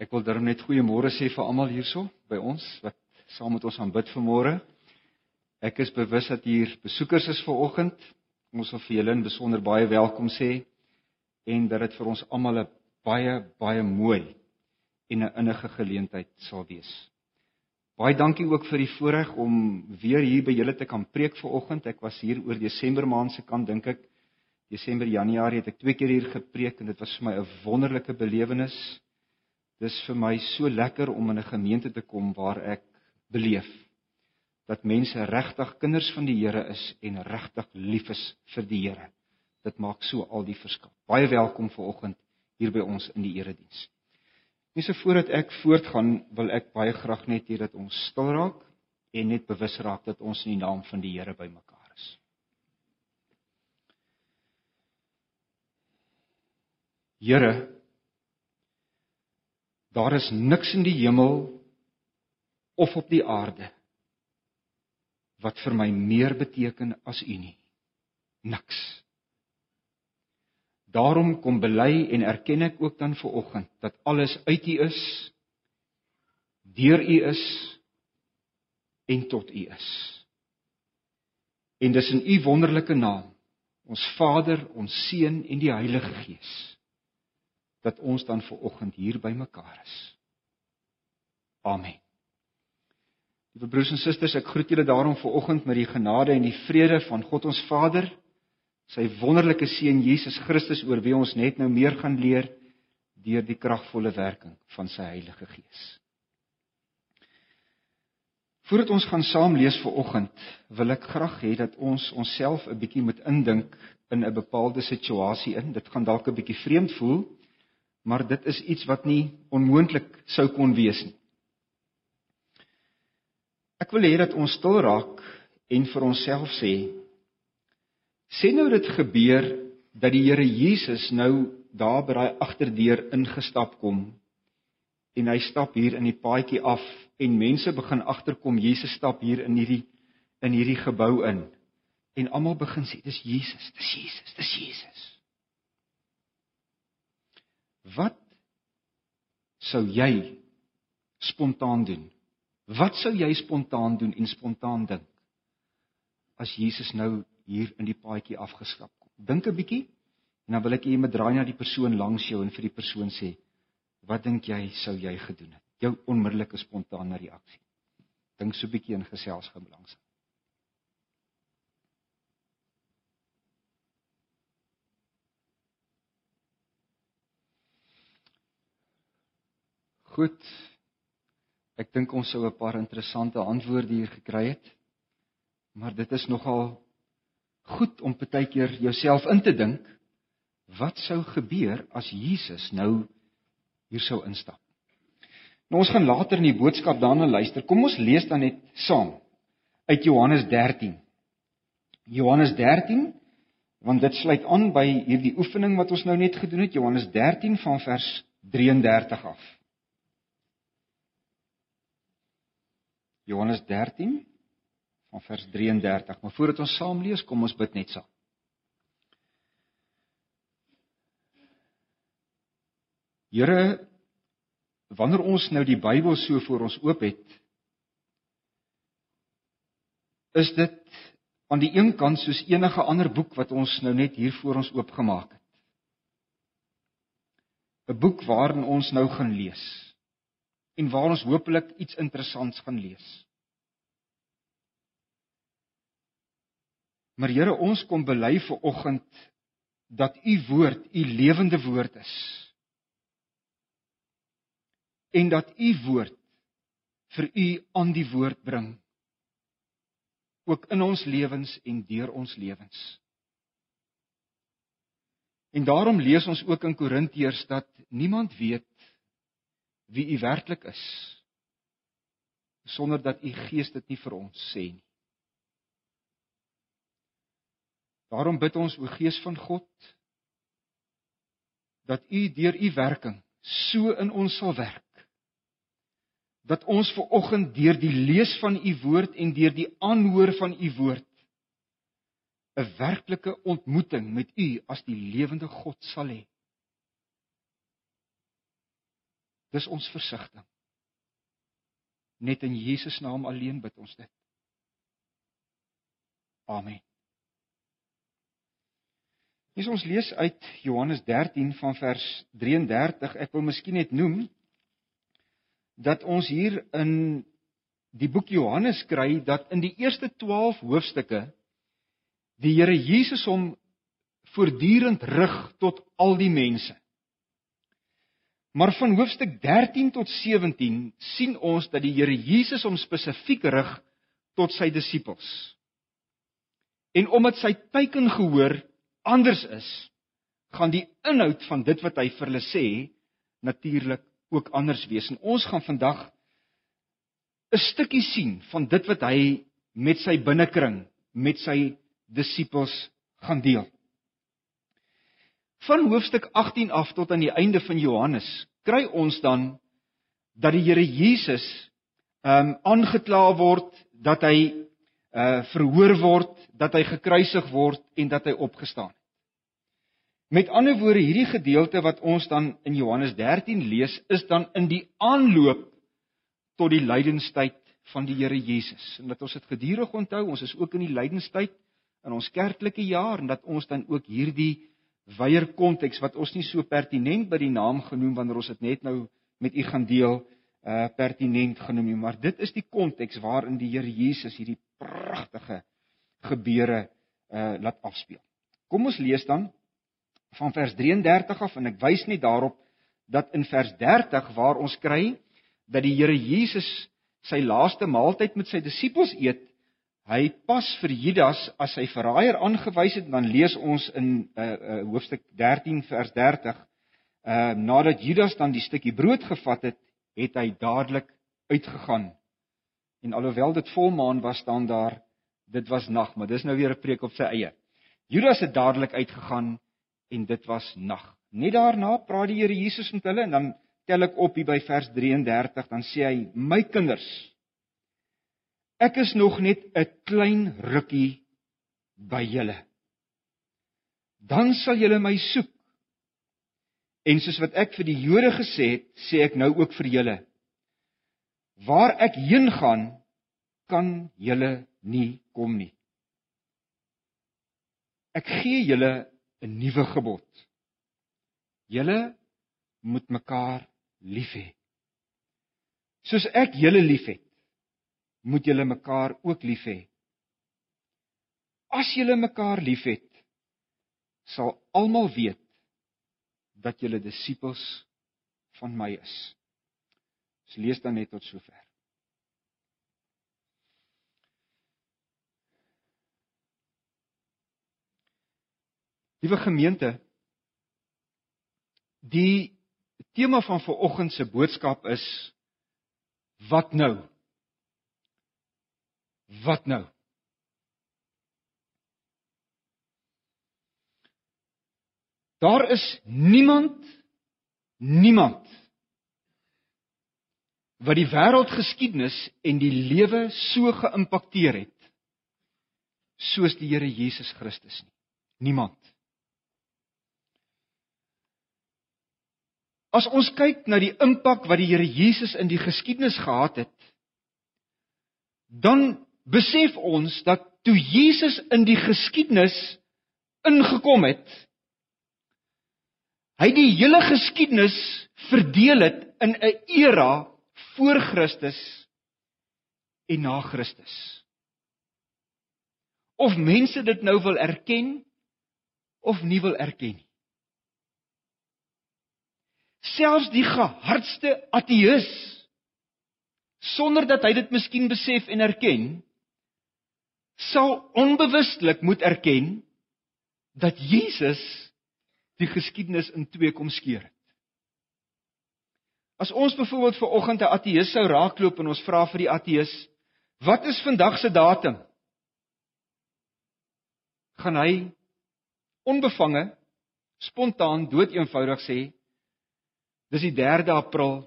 Ek wil darm net goeiemôre sê vir almal hierso by ons wat saam met ons aanbid vanmôre. Ek is bewus dat hier besoekers is vanoggend. Ons wil vir julle in besonder baie welkom sê en dat dit vir ons almal 'n baie baie mooi en 'n innige geleentheid sal wees. Baie dankie ook vir die voorreg om weer hier by julle te kan preek vanoggend. Ek was hier oor Desember maand se kant dink ek. Desember Januarie het ek twee keer hier gepreek en dit was vir my 'n wonderlike belewenis. Dis vir my so lekker om in 'n gemeente te kom waar ek beleef dat mense regtig kinders van die Here is en regtig lief is vir die Here. Dit maak so al die verskil. Baie welkom vanoggend hier by ons in die erediens. Net so voordat ek voortgaan, wil ek baie graag net hê dat ons stil raak en net bewus raak dat ons in die naam van die Here bymekaar is. Here Daar is niks in die hemel of op die aarde wat vir my meer beteken as U nie. Niks. Daarom kom bely en erken ek ook dan ver oggend dat alles uit U is, deur U is en tot U is. En dis in U wonderlike naam, ons Vader, ons Seun en die Heilige Gees dat ons dan ver oggend hier by mekaar is. Amen. Liewe broers en susters, ek groet julle daarom ver oggend met die genade en die vrede van God ons Vader, sy wonderlike seun Jesus Christus oor wie ons net nou meer gaan leer deur die kragvolle werking van sy Heilige Gees. Voordat ons gaan saam lees vir oggend, wil ek graag hê dat ons onsself 'n bietjie moet indink in 'n bepaalde situasie in. Dit gaan dalk 'n bietjie vreemd voel, maar dit is iets wat nie onmoontlik sou kon wees nie. Ek wil hê dat ons stil raak en vir onsself sê sê nou dit gebeur dat die Here Jesus nou daar by daai agterdeur ingestap kom en hy stap hier in die paadjie af en mense begin agterkom Jesus stap hier in hierdie in hierdie gebou in en almal begin sê dis Jesus dis Jesus dis Jesus Wat sou jy spontaan doen? Wat sou jy spontaan doen en spontaan dink as Jesus nou hier in die paadjie afgeskap kom? Dink 'n bietjie en dan wil ek hê jy moet draai na die persoon langs jou en vir die persoon sê wat dink jy sou jy gedoen het? Jou onmiddellike spontane reaksie. Dink so 'n bietjie in geselskap langs. Goed. Ek dink ons sou 'n paar interessante antwoorde hier gekry het. Maar dit is nogal goed om baie keer jouself in te dink. Wat sou gebeur as Jesus nou hier sou instap? Nou ons gaan later in die boodskap daarna luister. Kom ons lees dan net saam uit Johannes 13. Johannes 13 want dit sluit aan by hierdie oefening wat ons nou net gedoen het Johannes 13 van vers 33 af. Johannes 13 van vers 33. Maar voordat ons saam lees, kom ons bid net saam. Here, wanneer ons nou die Bybel so voor ons oop het, is dit aan die een kant soos enige ander boek wat ons nou net hier voor ons oopgemaak het. 'n Boek waarin ons nou gaan lees en waar ons hopelik iets interessants gaan lees. Maar Here, ons kom bely vir oggend dat u woord u lewende woord is. En dat u woord vir u aan die woord bring ook in ons lewens en deur ons lewens. En daarom lees ons ook in Korintiërs dat niemand weet wie u werklik is sonder dat u gees dit nie vir ons sê nie. Daarom bid ons o Gees van God dat u deur u werking so in ons sal werk dat ons ver oggend deur die lees van u woord en deur die aanhoor van u woord 'n werklike ontmoeting met u as die lewende God sal hê. Dis ons versigtiging. Net in Jesus naam alleen bid ons dit. Amen. Hier ons lees uit Johannes 13 van vers 33. Ek wil miskien net noem dat ons hier in die boek Johannes kry dat in die eerste 12 hoofstukke die Here Jesus hom voortdurend rig tot al die mense. Maar van hoofstuk 13 tot 17 sien ons dat die Here Jesus hom spesifiek rig tot sy disippels. En omdat sy teiken gehoor anders is, gaan die inhoud van dit wat hy vir hulle sê natuurlik ook anders wees. En ons gaan vandag 'n stukkie sien van dit wat hy met sy binnekring, met sy disippels gaan deel. Van hoofstuk 18 af tot aan die einde van Johannes kry ons dan dat die Here Jesus ehm um, aangekla word dat hy uh verhoor word, dat hy gekruisig word en dat hy opgestaan het. Met ander woorde, hierdie gedeelte wat ons dan in Johannes 13 lees, is dan in die aanloop tot die lydenstyd van die Here Jesus. En dat ons dit gedurig onthou, ons is ook in die lydenstyd in ons kerklike jaar en dat ons dan ook hierdie wyeer konteks wat ons nie so pertinent by die naam genoem wanneer ons dit net nou met u gaan deel uh pertinent genoem nie, maar dit is die konteks waarin die Here Jesus hierdie pragtige gebeure uh laat afspeel. Kom ons lees dan van vers 33 af en ek wys net daarop dat in vers 30 waar ons kry dat die Here Jesus sy laaste maaltyd met sy disippels eet, hy pas vir Judas as sy verraaier aangewys het, dan lees ons in uh, uh hoofstuk 13 vers 30, uh nadat Judas dan die stukkie brood gevat het, het hy dadelik uitgegaan. En alhoewel dit volmaan was, staan daar dit was nag, maar dis nou weer 'n preek op sy eie. Judas het dadelik uitgegaan en dit was nag. Net daarna praat die Here Jesus met hulle en dan tel ek op hier by vers 33, dan sê hy: "My kinders, ek is nog net 'n klein rukkie by julle. Dan sal julle my soek. En soos wat ek vir die Jode gesê het, sê ek nou ook vir julle: Waar ek heen gaan, kan julle nie kom nie. Ek gee julle 'n nuwe gebod. Julle moet mekaar lief hê. Soos ek julle liefhet, moet julle mekaar ook lief hê. As julle mekaar liefhet, sal almal weet dat julle disippels van my is. Ons lees dan net tot sover. Liewe gemeente, die tema van vanoggend se boodskap is wat nou? Wat nou? Daar is niemand niemand wat die wêreldgeskiedenis en die lewe so geïmpakteer het soos die Here Jesus Christus nie. Niemand. As ons kyk na die impak wat die Here Jesus in die geskiedenis gehad het, dan besef ons dat toe Jesus in die geskiedenis ingekom het, hy die hele geskiedenis verdeel het in 'n era voor Christus en na Christus. Of mense dit nou wil erken of nie wil erken nie selfs die gehardste ateïs sonder dat hy dit miskien besef en erken sal onbewustelik moet erken dat Jesus die geskiedenis in twee kom skeer het. As ons byvoorbeeld ver oggend 'n ateïs sou raakloop en ons vra vir die ateïs, "Wat is vandag se datum?" gaan hy onbevange spontaan dood eenvoudig sê Dis die 3de April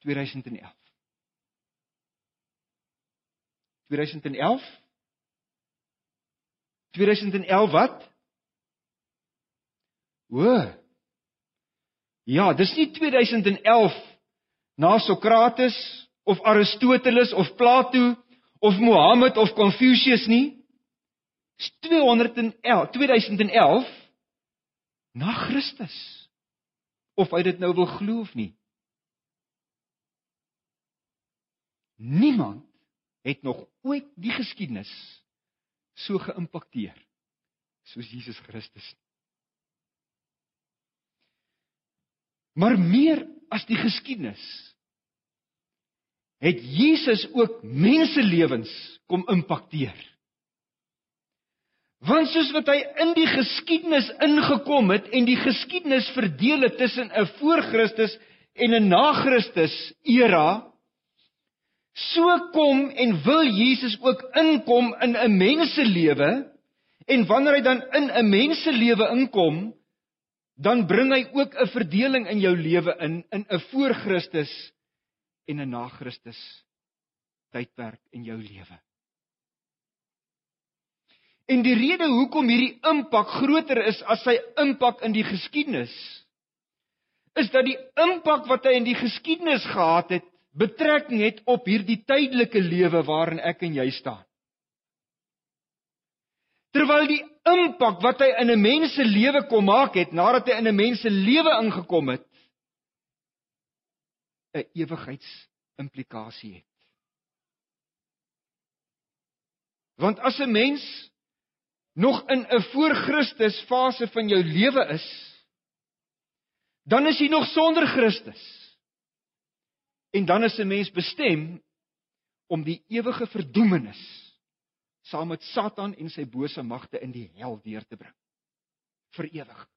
2011. 2011 2011 wat? O. Ja, dis nie 2011 na Sokrates of Aristoteles of Plato of Mohammed of Confucius nie. Dis 211 2011 na Christus. Of hy dit nou wil glo of nie. Niemand het nog ooit die geskiedenis so geïmpakteer soos Jesus Christus. Maar meer as die geskiedenis het Jesus ook menselewens kom impakteer. Want soos wat hy in die geskiedenis ingekom het en die geskiedenis verdeel het tussen 'n voor Christus en 'n na Christus era, so kom en wil Jesus ook inkom in 'n menselewe en wanneer hy dan in 'n menselewe inkom, dan bring hy ook 'n verdeling in jou lewe in in 'n voor Christus en 'n na Christus tydperk in jou lewe. En die rede hoekom hierdie impak groter is as sy impak in die geskiedenis is dat die impak wat hy in die geskiedenis gehad het, betrekking het op hierdie tydelike lewe waarin ek en jy staan. Terwyl die impak wat hy in 'n mens se lewe kom maak het nadat hy in 'n mens se lewe ingekom het, 'n ewigheidsimplikasie het. Want as 'n mens nog in 'n voor Christus fase van jou lewe is, dan is jy nog sonder Christus. En dan is 'n mens bestem om die ewige verdoemenis saam met Satan en sy bose magte in die hel deur te bring vir ewig.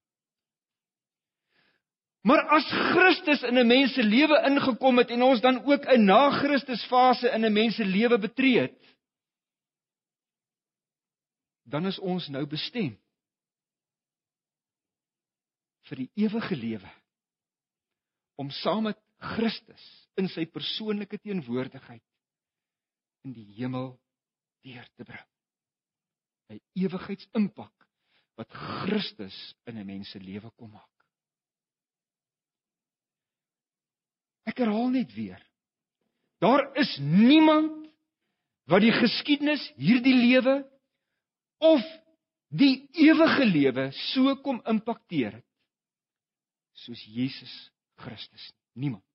Maar as Christus in 'n mens se lewe ingekom het en ons dan ook 'n na Christus fase in 'n mens se lewe betree het, dan is ons nou bestem vir die ewige lewe om saam met Christus in sy persoonlike teenwoordigheid in die hemel deur te bring. 'n Ewigheidsimpak wat Christus in 'n mens se lewe kom maak. Ek herhaal net weer. Daar is niemand wat die geskiedenis, hierdie lewe of die ewige lewe so kom impakteer het soos Jesus Christus. Niemand.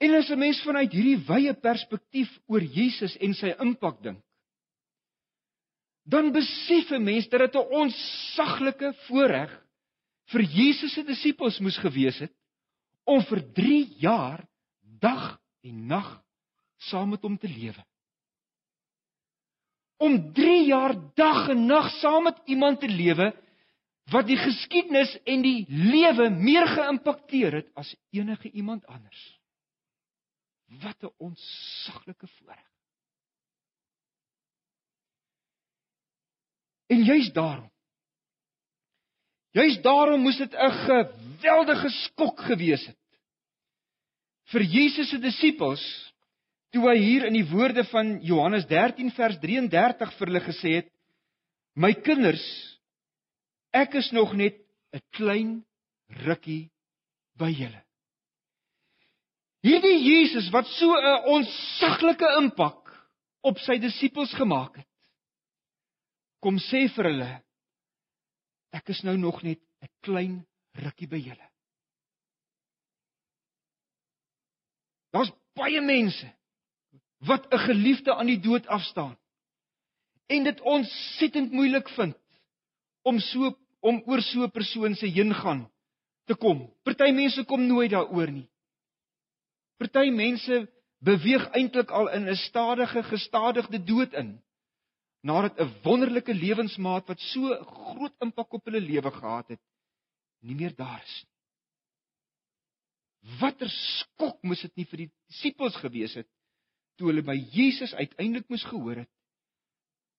En as 'n mens vanuit hierdie wye perspektief oor Jesus en sy impak dink, dan besef 'n mens dat dit 'n onsaglike voorreg vir Jesus se disippels moes gewees het om vir 3 jaar dag en nag saam met hom te lewe. Om 3 jaar dag en nag saam met iemand te lewe wat die geskiedenis en die lewe meer geïmpakteer het as enige iemand anders. Wat 'n onsaglike voorreg. En juist daarom Juist daarom moes dit 'n geweldige skok gewees het vir Jesus se disippels toe hy hier in die woorde van Johannes 13 vers 33 vir hulle gesê het: My kinders, ek is nog net 'n klein rukkie by julle. Hierdie Jesus wat so 'n onsaglike impak op sy disippels gemaak het, kom sê vir hulle Ek is nou nog net 'n klein rukkie by julle. Daar's baie mense wat 'n geliefde aan die dood afstaan en dit ontsettend moeilik vind om so om oor so 'n persoon se heengaan te kom. Party mense kom nooit daaroor nie. Party mense beweeg eintlik al in 'n stadige, gestadigde dood in nadat 'n wonderlike lewensmaat wat so groot impak op hulle lewe gehad het, nie meer daar is nie. Watter skok moes dit nie vir die disippels gewees het toe hulle by Jesus uiteindelik moes gehoor het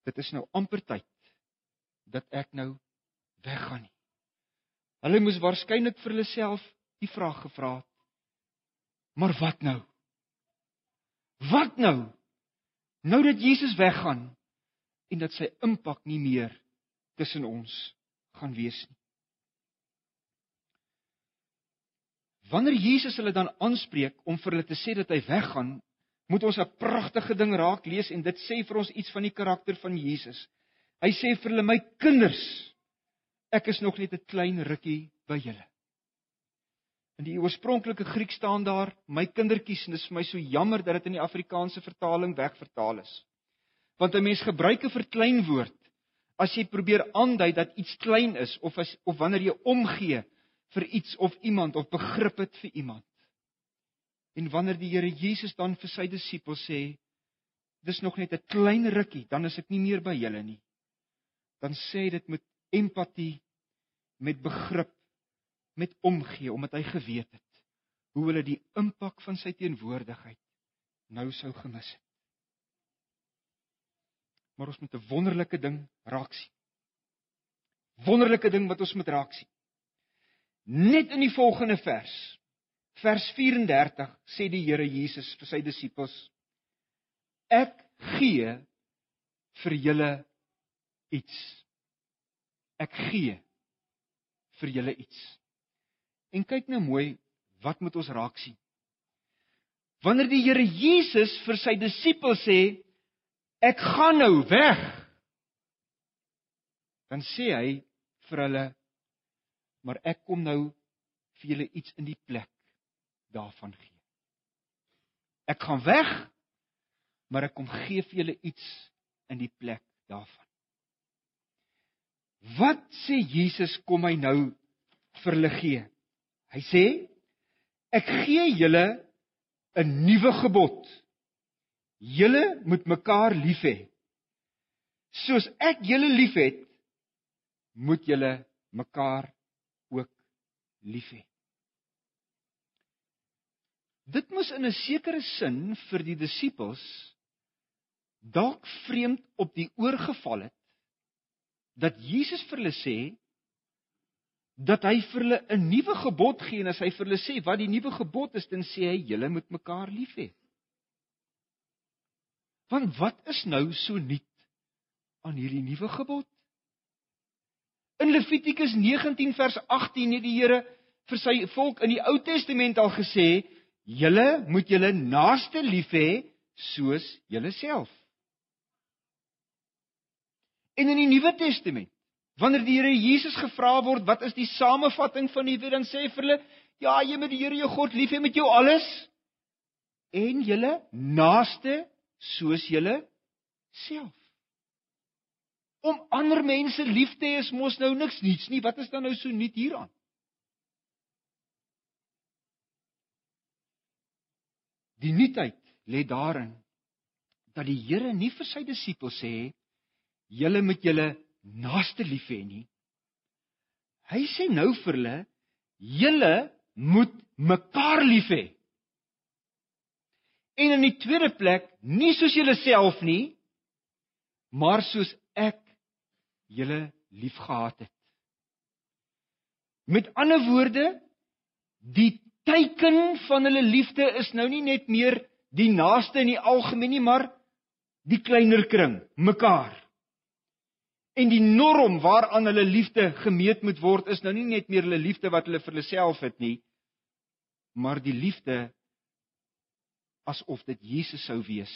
dit is nou amper tyd dat ek nou weggaan nie. Hulle moes waarskynlik vir hulle self die vraag gevra het: Maar wat nou? Wat nou? Nou dat Jesus weggaan, en dat sy impak nie meer tussen ons gaan wees nie. Wanneer Jesus hulle dan aanspreek om vir hulle te sê dat hy weggaan, moet ons 'n pragtige ding raak lees en dit sê vir ons iets van die karakter van Jesus. Hy sê vir hulle: "My kinders, ek is nog net 'n klein rukkie by julle." In die oorspronklike Grieks staan daar: "My kindertjies," en dit is vir my so jammer dat dit in die Afrikaanse vertaling wegvertaal is. Want 'n mens gebruik 'n verkleinwoord as jy probeer aandui dat iets klein is of as of wanneer jy omgee vir iets of iemand of begrip het vir iemand. En wanneer die Here Jesus dan vir sy disippels sê, dis nog net 'n klein rukkie, dan is ek nie meer by julle nie. Dan sê dit met empatie, met begrip, met omgee omdat hy geweet het hoe hulle die impak van sy teenwoordigheid nou sou gemis het. Maar ons moet 'n wonderlike ding raak sien. Wonderlike ding wat ons moet raak sien. Net in die volgende vers, vers 34, sê die Here Jesus vir sy disippels: Ek gee vir julle iets. Ek gee vir julle iets. En kyk nou mooi, wat moet ons raak sien? Wanneer die Here Jesus vir sy disippels sê, ek gaan nou weg, dan sê hy vir hulle, maar ek kom nou vir julle iets in die plek daarvan gee. Ek gaan weg, maar ek kom gee vir julle iets in die plek daarvan. Wat sê Jesus kom hy nou vir hulle gee? Hy sê ek gee julle 'n nuwe gebod. Julle moet mekaar lief hê. Soos ek julle liefhet, moet julle mekaar ook lief hê. Dit moes in 'n sekere sin vir die disippels dalk vreemd op die oor geval het dat Jesus vir hulle sê dat hy vir hulle 'n nuwe gebod gee en as hy vir hulle sê wat die nuwe gebod is, dan sê hy julle moet mekaar lief hê. Want wat is nou so nuut aan hierdie nuwe gebod? In Levitikus 19 vers 18 het die Here vir sy volk in die Ou Testament al gesê, julle moet julle naaste lief hê soos julleself. En in die Nuwe Testament Wanneer die Here Jesus gevra word wat is die samevatting van die wet dan sê hy vir hulle ja jy moet die Here jou God lief hê met jou alles en julle naaste soos julle self. Om ander mense lief te hê is mos nou niks niets nie. Wat is dan nou so nuut hieraan? Die nuutheid lê daarin dat die Here nie vir sy disippels sê julle moet julle naaste lief hê nie. Hy sê nou vir hulle, julle moet mekaar lief hê. En in die tweede plek, nie soos julleself nie, maar soos ek julle liefgehad het. Met ander woorde, die teken van hulle liefde is nou nie net meer die naaste in die algemeen nie, maar die kleiner kring, mekaar. En die norm waaraan hulle liefde gemeet moet word is nou nie net meer hulle liefde wat hulle vir hulle self het nie, maar die liefde asof dit Jesus sou wees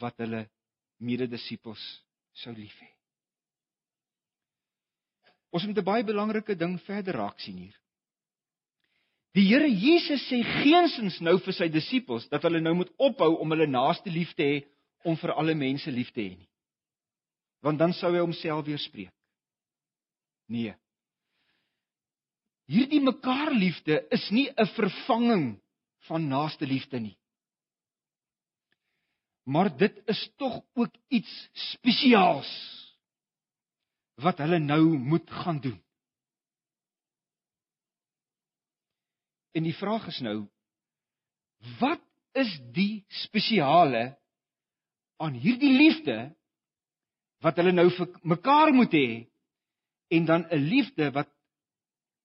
wat hulle mededisippels sou lief hê. Ons moet 'n baie belangrike ding verder raak sien hier. Die Here Jesus sê geensins nou vir sy disippels dat hulle nou moet ophou om hulle naaste lief te hê om vir alle mense lief te hê nie want dan sou hy homself weerspreek. Nee. Hierdie mekaar liefde is nie 'n vervanging van naaste liefde nie. Maar dit is tog ook iets spesiaals wat hulle nou moet gaan doen. En die vraag is nou wat is die spesiale aan hierdie liefde wat hulle nou vir mekaar moet hê en dan 'n liefde wat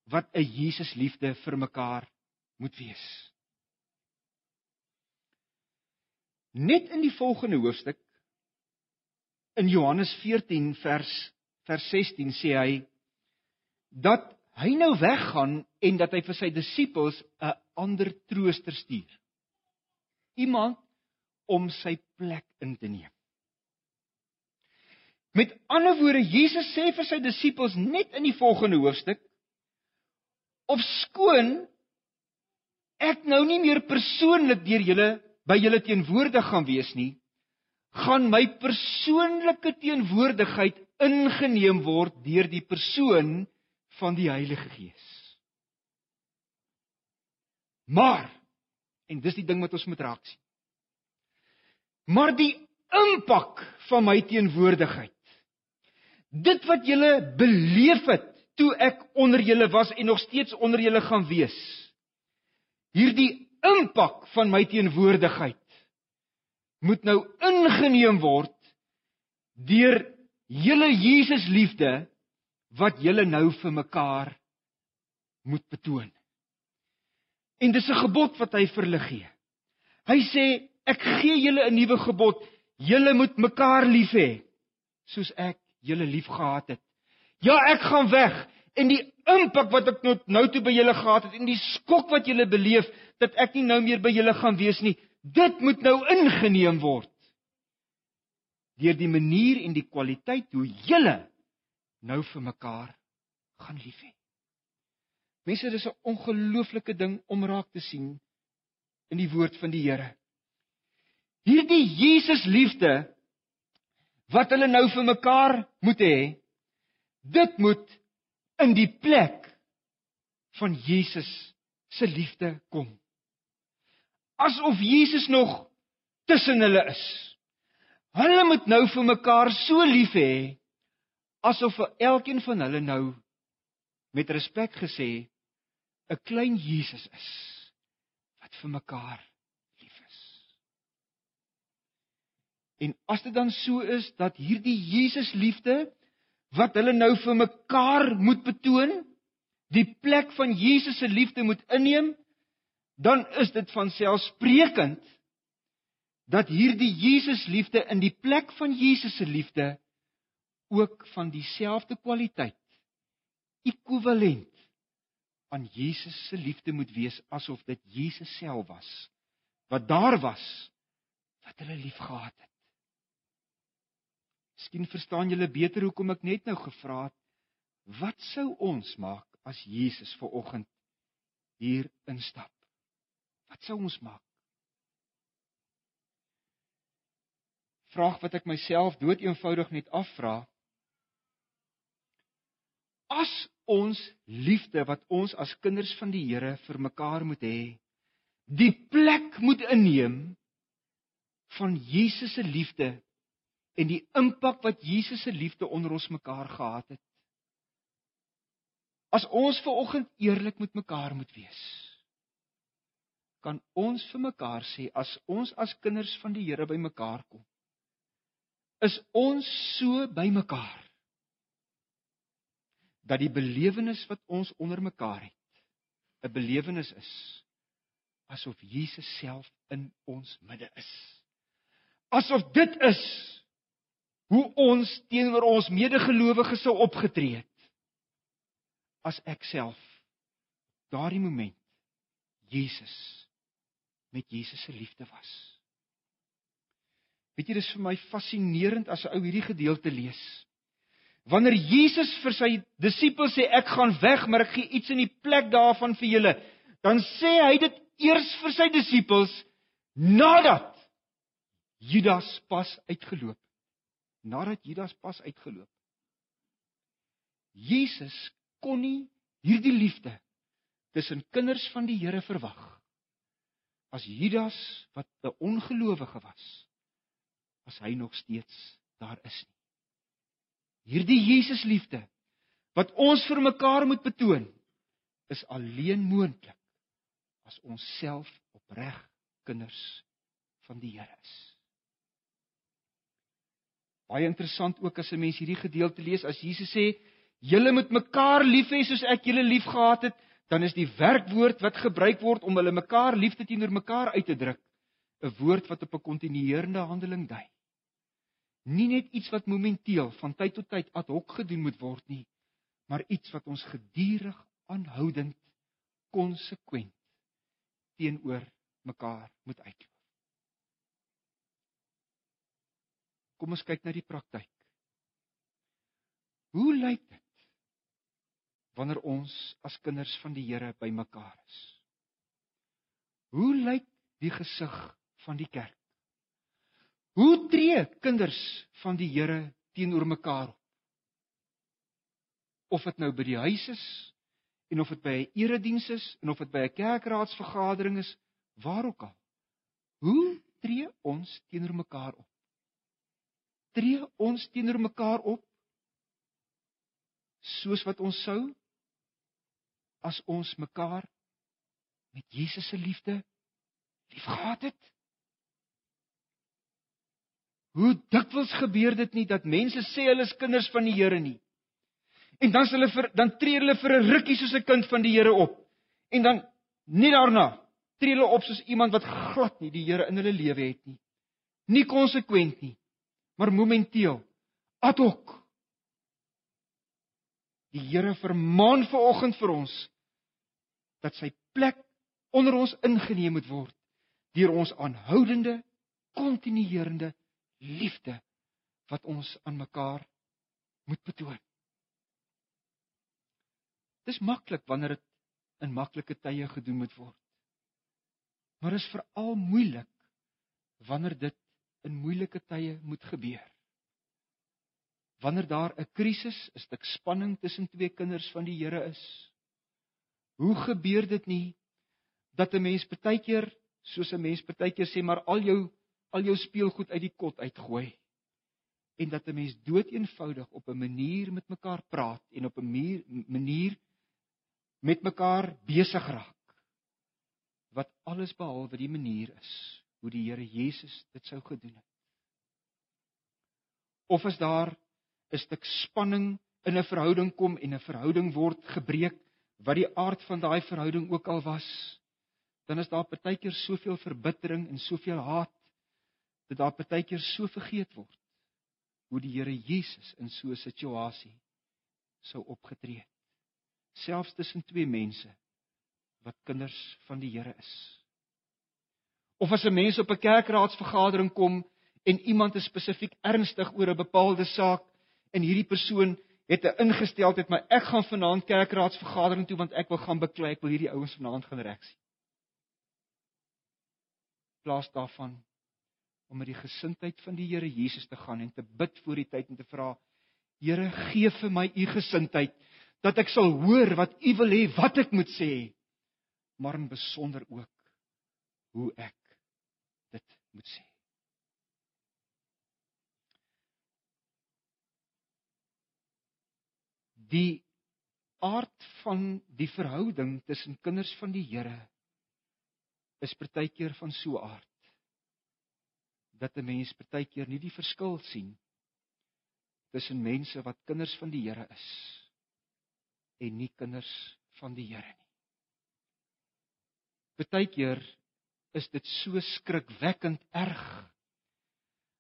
wat 'n Jesus liefde vir mekaar moet wees. Net in die volgende hoofstuk in Johannes 14 vers vers 16 sê hy dat hy nou weggaan en dat hy vir sy disippels 'n ander trooster stuur. Iemand om sy plek in te neem. Met ander woorde, Jesus sê vir sy disippels net in die volgende hoofstuk of skoon ek nou nie meer persoonlik deur julle by julle teenwoordig gaan wees nie, gaan my persoonlike teenwoordigheid ingeneem word deur die persoon van die Heilige Gees. Maar en dis die ding wat ons moet raak sien. Maar die impak van my teenwoordigheid. Dit wat julle beleef het toe ek onder julle was en nog steeds onder julle gaan wees. Hierdie impak van my teenwoordigheid moet nou ingeneem word deur julle Jesus liefde wat julle nou vir mekaar moet betoon. En dis 'n gebod wat hy vir hulle gee. Hy sê ek gee julle 'n nuwe gebod, julle moet mekaar lief hê soos ek julle liefgehad het. Ja, ek gaan weg en die impak wat ek nou nou toe by julle gehad het en die skok wat julle beleef dat ek nie nou meer by julle gaan wees nie, dit moet nou ingeneem word deur die manier en die kwaliteit hoe julle nou vir mekaar gaan lief hê. Mense, dis 'n ongelooflike ding om raak te sien in die woord van die Here. Hierdie Jesus liefde wat hulle nou vir mekaar moet hê, dit moet in die plek van Jesus se liefde kom. Asof Jesus nog tussen hulle is. Hulle moet nou vir mekaar so lief hê asof vir elkeen van hulle nou met respek gesê 'n klein Jesus is wat vir mekaar lief is. En as dit dan so is dat hierdie Jesus liefde wat hulle nou vir mekaar moet betoon, die plek van Jesus se liefde moet inneem, dan is dit van selfsprekend dat hierdie Jesus liefde in die plek van Jesus se liefde ook van dieselfde kwaliteit ekwivalent aan Jesus se liefde moet wees asof dit Jesus self was wat daar was wat hulle liefgehad het. Miskien verstaan julle beter hoekom ek net nou gevra het wat sou ons maak as Jesus ver oggend hier instap? Wat sou ons maak? Vraag wat ek myself dood eenvoudig net afvra. As ons liefde wat ons as kinders van die Here vir mekaar moet hê, die plek moet inneem van Jesus se liefde en die impak wat Jesus se liefde onder ons mekaar gehad het. As ons ver oggend eerlik met mekaar moet wees, kan ons vir mekaar sê as ons as kinders van die Here by mekaar kom, is ons so by mekaar dat die belewenis wat ons onder mekaar het 'n belewenis is asof Jesus self in ons midde is. Asof dit is hoe ons teenoor ons medegelowiges sou opgetree het as ek self daardie oomblik Jesus met Jesus se liefde was. Weet jy dis vir my fascinerend as 'n ou hierdie gedeelte lees. Wanneer Jesus vir sy disippels sê ek gaan weg, maar ek gee iets in die plek daarvan vir julle, dan sê hy dit eers vir sy disippels nadat Judas pas uitgeloop nadat Judas pas uitgeloop. Jesus kon nie hierdie liefde tussen kinders van die Here verwag as Judas wat 'n ongelowige was as hy nog steeds daar is nie. Hierdie Jesus liefde wat ons vir mekaar moet betoon is alleen moontlik as ons self opreg kinders van die Here is. Baie interessant ook as 'n mens hierdie gedeelte lees as Jesus sê, "Julle moet mekaar lief hê soos ek julle liefgehad het," dan is die werkwoord wat gebruik word om hulle mekaar liefde teenoor mekaar uit te druk, 'n woord wat op 'n kontinuerende handeling dui. Nie net iets wat momenteel van tyd tot tyd ad hoc gedoen moet word nie, maar iets wat ons gedurig aanhoudend konsekwent teenoor mekaar moet uitloop. Kom ons kyk na die praktyk. Hoe lyk dit wanneer ons as kinders van die Here bymekaar is? Hoe lyk die gesig van die kerk? Hoe tree kinders van die Here teenoor mekaar op? Of dit nou by die huis is en of dit by 'n erediens is en of dit by 'n kerkraadsvergadering is, waar ook al. Hoe tree ons teenoor mekaar op? Tree ons teenoor mekaar op soos wat ons sou as ons mekaar met Jesus se liefde liefgehad het? Hoe dikwels gebeur dit nie dat mense sê hulle is kinders van die Here nie. En dan hulle vir dan tree hulle vir 'n rukkie soos 'n kind van die Here op. En dan nie daarna tree hulle op soos iemand wat glad nie die Here in hulle lewe het nie. Nie konsekwent nie, maar momenteel. Ad hoc. Die Here vermaan vanoggend vir ons dat sy plek onder ons ingeneem moet word deur ons aanhoudende, kontinuerende liefde wat ons aan mekaar moet betoon. Dis maklik wanneer dit in maklike tye gedoen moet word. Maar is veral moeilik wanneer dit in moeilike tye moet gebeur. Wanneer daar 'n krisis, 'n stuk spanning tussen twee kinders van die Here is. Hoe gebeur dit nie dat 'n mens partykeer soos 'n mens partykeer sê maar al jou al jou speelgoed uit die kot uitgooi en dat 'n mens doeteenvoudig op 'n manier met mekaar praat en op 'n manier met mekaar besig raak wat alles behalwe die manier is hoe die Here Jesus dit sou gedoen het. Of is daar 'n stuk spanning in 'n verhouding kom en 'n verhouding word gebreek wat die aard van daai verhouding ook al was, dan is daar partykeer soveel verbittering en soveel haat dat daar partykeer so vergeet word hoe die Here Jesus in so 'n situasie sou opgetree het. Selfs tussen twee mense wat kinders van die Here is. Of as 'n mens op 'n kerkraadsvergadering kom en iemand is spesifiek ernstig oor 'n bepaalde saak en hierdie persoon het 'n ingesteldheid maar ek gaan vanaand kerkraadsvergadering toe want ek wil gaan beklei ek wil hierdie ouens vanaand gaan regsien. Plaas daarvan om met die gesindheid van die Here Jesus te gaan en te bid voor die tyd en te vra Here gee vir my u gesindheid dat ek sal hoor wat u wil hê wat ek moet sê maar in besonder ook hoe ek dit moet sê. Die aard van die verhouding tussen kinders van die Here is partykeer van so aard dat 'n mens partykeer nie die verskil sien tussen mense wat kinders van die Here is en nie kinders van die Here nie. Partykeer is dit so skrikwekkend erg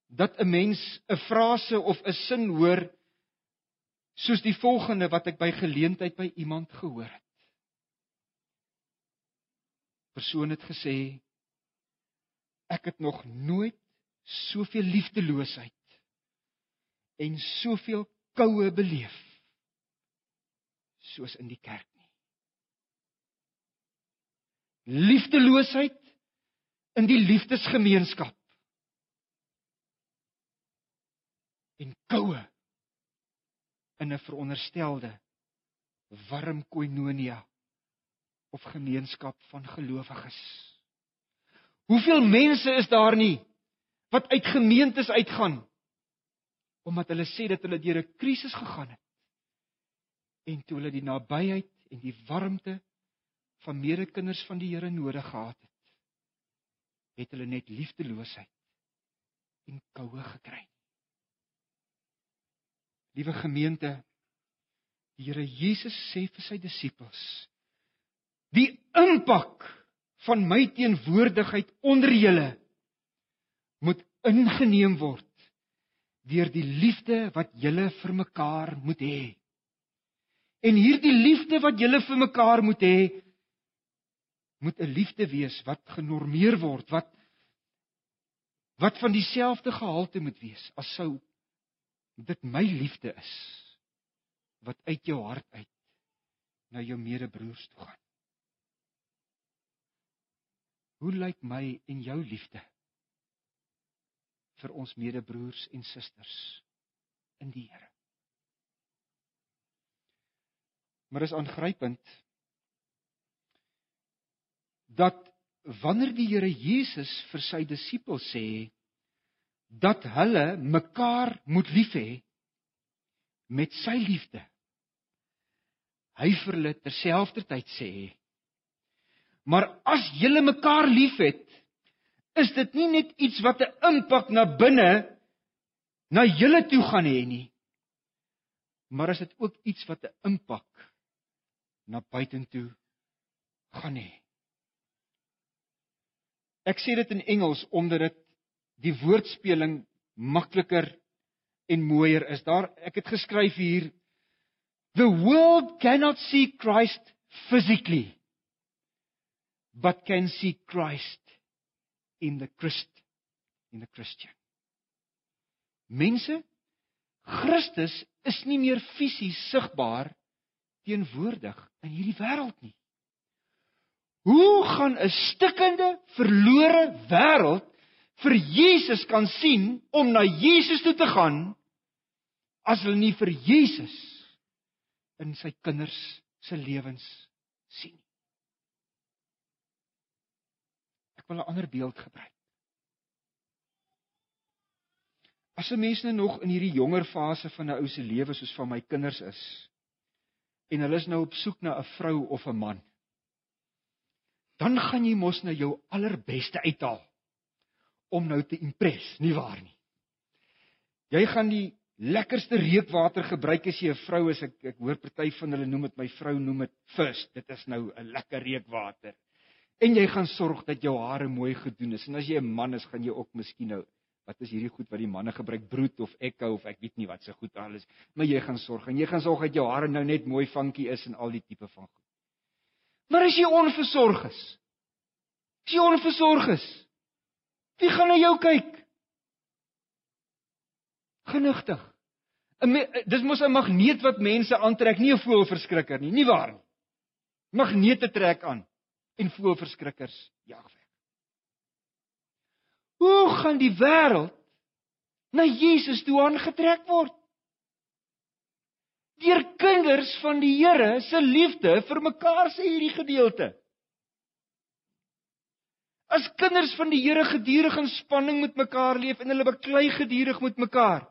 dat 'n mens 'n frase of 'n sin hoor soos die volgende wat ek by geleentheid by iemand gehoor het. Persoon het gesê ek het nog nooit soveel liefdeloosheid en soveel koue beleef soos in die kerk liefdeloosheid in die liefdesgemeenskap en koue in 'n veronderstelde warm koinonia of gemeenskap van gelowiges. Hoeveel mense is daar nie wat uit gemeentes uitgaan omdat hulle sê dat hulle deur 'n krisis gegaan het en toe hulle die nabyheid en die warmte van medekinders van die Here nodig gehad het, het hulle net liefdeloosheid en koue gekry. Liewe gemeente, die Here Jesus sê vir sy disippels: "Die impak van my teenwoordigheid onder julle moet ingeneem word deur die liefde wat julle vir mekaar moet hê. En hierdie liefde wat julle vir mekaar moet hê, moet 'n liefde wees wat genormeer word, wat wat van dieselfde gehalte moet wees as sou dit my liefde is wat uit jou hart uit na jou medebroers toe gaan. Hoe lyk my en jou liefde vir ons medebroers en susters in die Here? Maar is aangrypend dat wanneer die Here Jesus vir sy disippels sê dat hulle mekaar moet lief hê met sy liefde hy vir hulle terselfdertyd sê maar as julle mekaar liefhet is dit nie net iets wat 'n impak na binne na julle toe gaan hê nie maar is dit ook iets wat 'n impak na buitentoe gaan hê Ek sê dit in Engels omdat dit die woordspeling makliker en mooier is. Daar ek het geskryf hier The world cannot see Christ physically but can see Christ in the Christ in the Christian. Mense, Christus is nie meer fisies sigbaar teenwoordig in hierdie wêreld nie. Hoe gaan 'n stikkende, verlore wêreld vir Jesus kan sien om na Jesus toe te gaan as hulle nie vir Jesus in sy kinders se lewens sien nie? Ek wil 'n ander beeld gebruik. As 'n mens nou nog in hierdie jonger fase van 'n ou se lewe soos van my kinders is en hulle is nou op soek na 'n vrou of 'n man dan gaan jy mos nou jou allerbeste uithaal om nou te impres, nie waar nie? Jy gaan die lekkerste reukwater gebruik as jy 'n vrou is. Ek ek hoor party van hulle noem dit my vrou noem dit first. Dit is nou 'n lekker reukwater. En jy gaan sorg dat jou hare mooi gedoen is. En as jy 'n man is, gaan jy ook miskien nou wat is hierdie goed wat die manne gebruik brood of ekko of ek weet nie wat se goed alles, maar jy gaan sorg en jy gaan sorg dat jou hare nou net mooi funky is en al die tipe van goed. Maar as jy onversorg is, as jy onversorg is, wie gaan na jou kyk? Genigtig. Dis mos 'n magneet wat mense aantrek, nie 'n voelverskrikker nie, nie waar nie. Magnete trek aan en voelverskrikkers jag weg. Hoe gaan die wêreld na Jesus toe aangetrek word? Deur kinders van die Here se liefde vir mekaar sê hierdie gedeelte. As kinders van die Here gedurig in spanning met mekaar leef en hulle beklei gedurig met mekaar.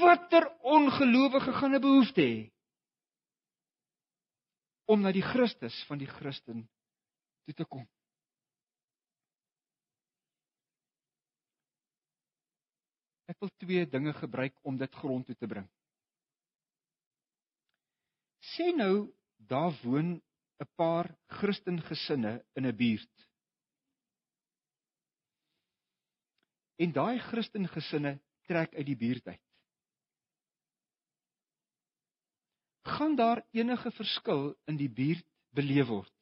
Watter ongelowige gaan 'n behoefte hê om na die Christus van die Christen toe te kom? Ek wil twee dinge gebruik om dit grond toe te bring. Sê nou daar woon 'n paar Christen gesinne in 'n buurt. En daai Christen gesinne trek uit die buurt uit. Gaan daar enige verskil in die buurt beleef word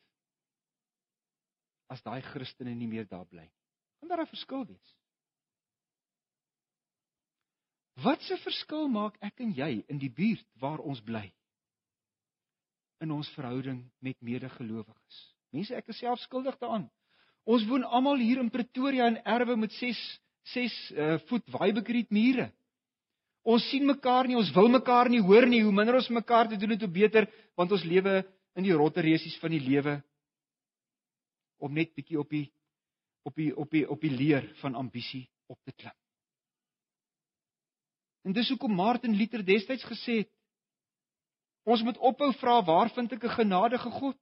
as daai Christene nie meer daar bly? Gaan daar 'n verskil wees? Wat 'n verskil maak ek en jy in die buurt waar ons bly? In ons verhouding met medegelowiges. Mense, ek is self skuldig daaraan. Ons woon almal hier in Pretoria in erwe met 6 6 uh, voet waaibekrete mure. Ons sien mekaar nie, ons wil mekaar nie hoor nie. Hoe minder ons mekaar te doen het, hoe beter, want ons lewe in die rotte resies van die lewe om net bietjie op die op die op die op die leer van ambisie op te klim. En dis hoekom Martin Luther destyds gesê het Ons moet ophou vra waar vind ek 'n genadige God?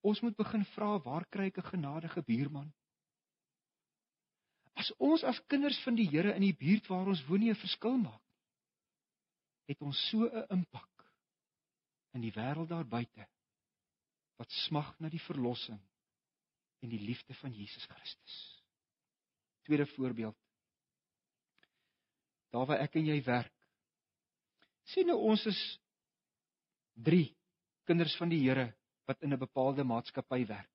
Ons moet begin vra waar kry ek 'n genadige buurman? As ons as kinders van die Here in die buurt waar ons woon nie 'n verskil maak nie, het ons so 'n impak in die wêreld daar buite wat smag na die verlossing en die liefde van Jesus Christus. Tweede voorbeeld. Daar waar ek en jy werk. Sien nou ons is 3 kinders van die Here wat in 'n bepaalde maatskappy werk.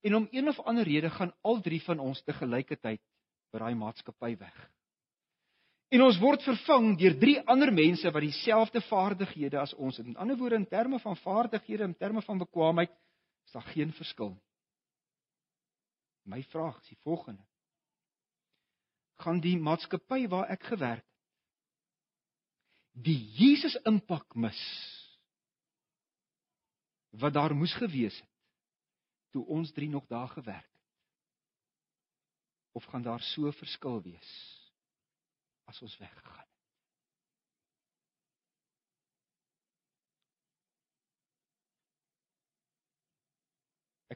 En om een of ander rede gaan al drie van ons te gelykertyd by daai maatskappy weg. En ons word vervang deur drie ander mense wat dieselfde vaardighede as ons het. In ander woorde in terme van vaardighede, in terme van bekwaamheid, is daar geen verskil nie. My vraag is die volgende: Gaan die maatskappy waar ek gewerk het die Jesus impak mis wat daar moes gewees het toe ons drie nog daar gewerk het? Of gaan daar so verskil wees as ons weggegaan het?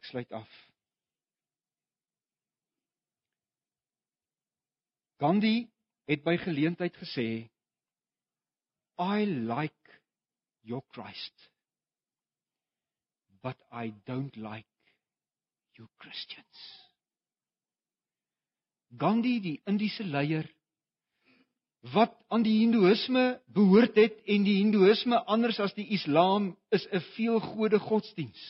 Ek sluit af. Gandhi het by geleentheid gesê I like your Christ but I don't like you Christians. Gandhi die Indiese leier wat aan die Hindoeïsme behoort het en die Hindoeïsme anders as die Islam is 'n veelgode godsdiens.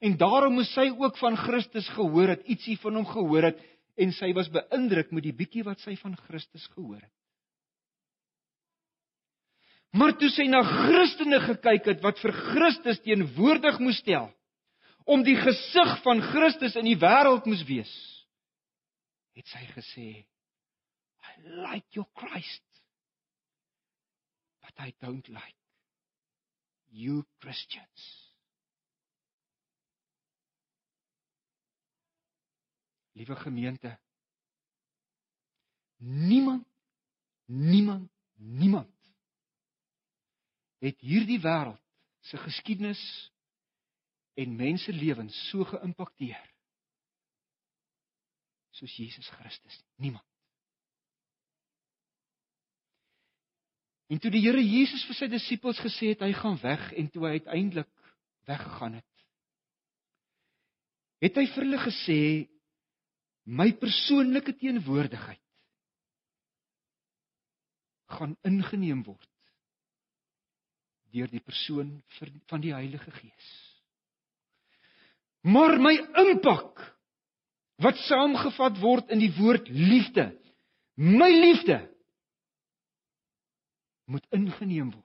En daarom moes sy ook van Christus gehoor het, ietsie van hom gehoor het en sy was beïndruk met die bietjie wat sy van Christus gehoor het. Maar toe sy na Christene gekyk het wat vir Christus teenwoordig moes stel om die gesig van Christus in die wêreld moes wees, het sy gesê I like your Christ but I don't like you Christians. Liewe gemeente, niemand niemand niemand het hierdie wêreld se geskiedenis en menselewens so geïmpakteer soos Jesus Christus. Niemand. En toe die Here Jesus vir sy disippels gesê het hy gaan weg en toe hy uiteindelik weggegaan het, het hy vir hulle gesê my persoonlike teenwoordigheid gaan ingeneem word deur die persoon van die Heilige Gees. Maar my impak wat saamgevat word in die woord liefde, my liefde moet ingeneem word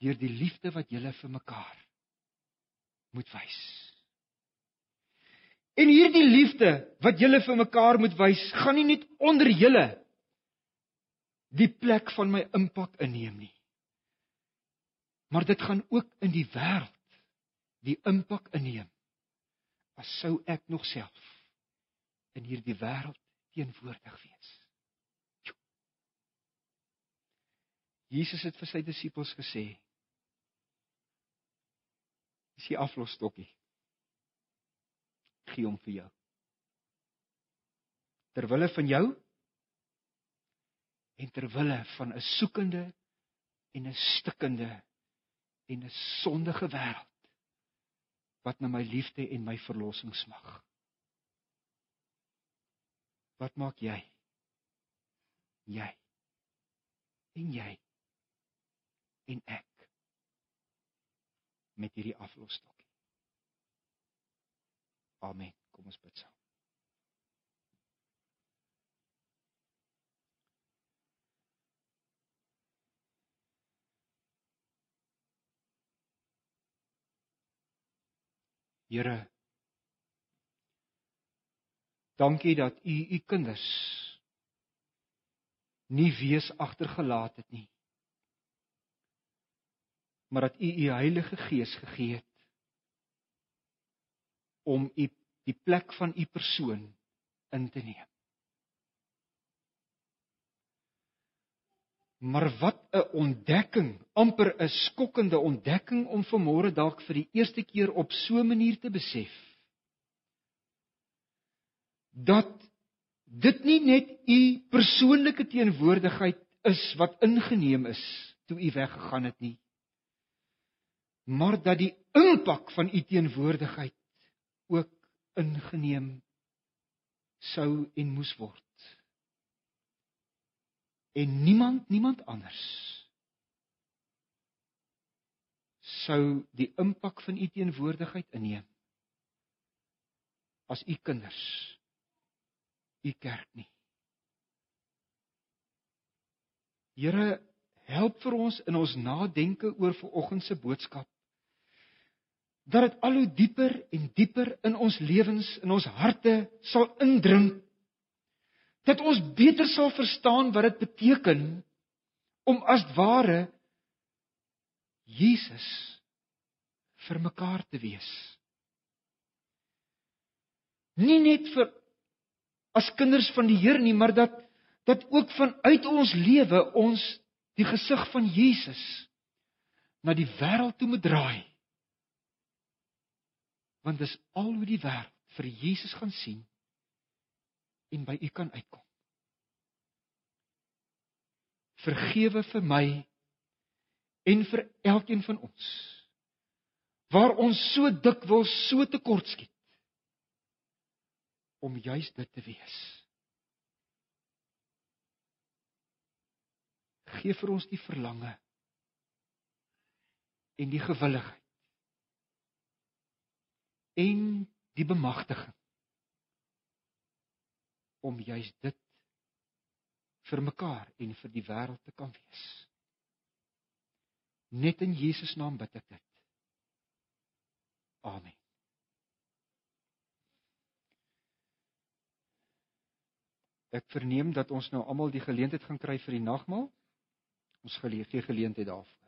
deur die liefde wat julle vir mekaar moet wys. En hierdie liefde wat julle vir mekaar moet wys, gaan nie net onder julle die plek van my impak inneem nie. Maar dit gaan ook in die wêreld die impak inneem. As sou ek nog self in hierdie wêreld teenwoordig wees. Jesus het vir sy disippels gesê: "Dis die aflosstokkie. Gee hom vir jou. Terwille van jou en terwille van 'n soekende en 'n stikkende en 'n sondige wêreld wat na my liefde en my verlossing smag. Wat maak jy? Jy en jy en ek met hierdie aflosstokkie. Amen. Kom ons bid saam. Here Dankie dat U U kinders nie wees agtergelaat het nie maar dat U U Heilige Gees gegee het om U die plek van U persoon in te neem. Maar wat 'n ontdekking, amper 'n skokkende ontdekking om vanmôre dalk vir die eerste keer op so 'n manier te besef. Dat dit nie net u persoonlike teenwoordigheid is wat ingeneem is toe u weggegaan het nie maar dat die impak van u teenwoordigheid ook ingeneem sou en moes word. En niemand, niemand anders sou die impak van u teenwoordigheid inneem as u kinders u kerk nie. Here, help vir ons in ons nadenke oor vanoggend se boodskap. Dat dit al hoe dieper en dieper in ons lewens, in ons harte sal indring. Dat ons beter sal verstaan wat dit beteken om as ware Jesus vir mekaar te wees. Nie net vir as kinders van die Here nie, maar dat dat ook vanuit ons lewe ons die gesig van Jesus na die wêreld toe moet draai. Want dis al hoe die wêreld vir Jesus gaan sien en by u kan uitkom. Vergewe vir my en vir elkeen van ons waar ons so dikwels so tekortskiet om juis dit te wees. Geef vir ons die verlange en die gewilligheid en die bemagtiging om juis dit vir mekaar en vir die wêreld te kan wees. Net in Jesus naam bid ek dit. Amen. Ek verneem dat ons nou almal die geleentheid gaan kry vir die nagmaal. Ons gee geleentheid daarvoor.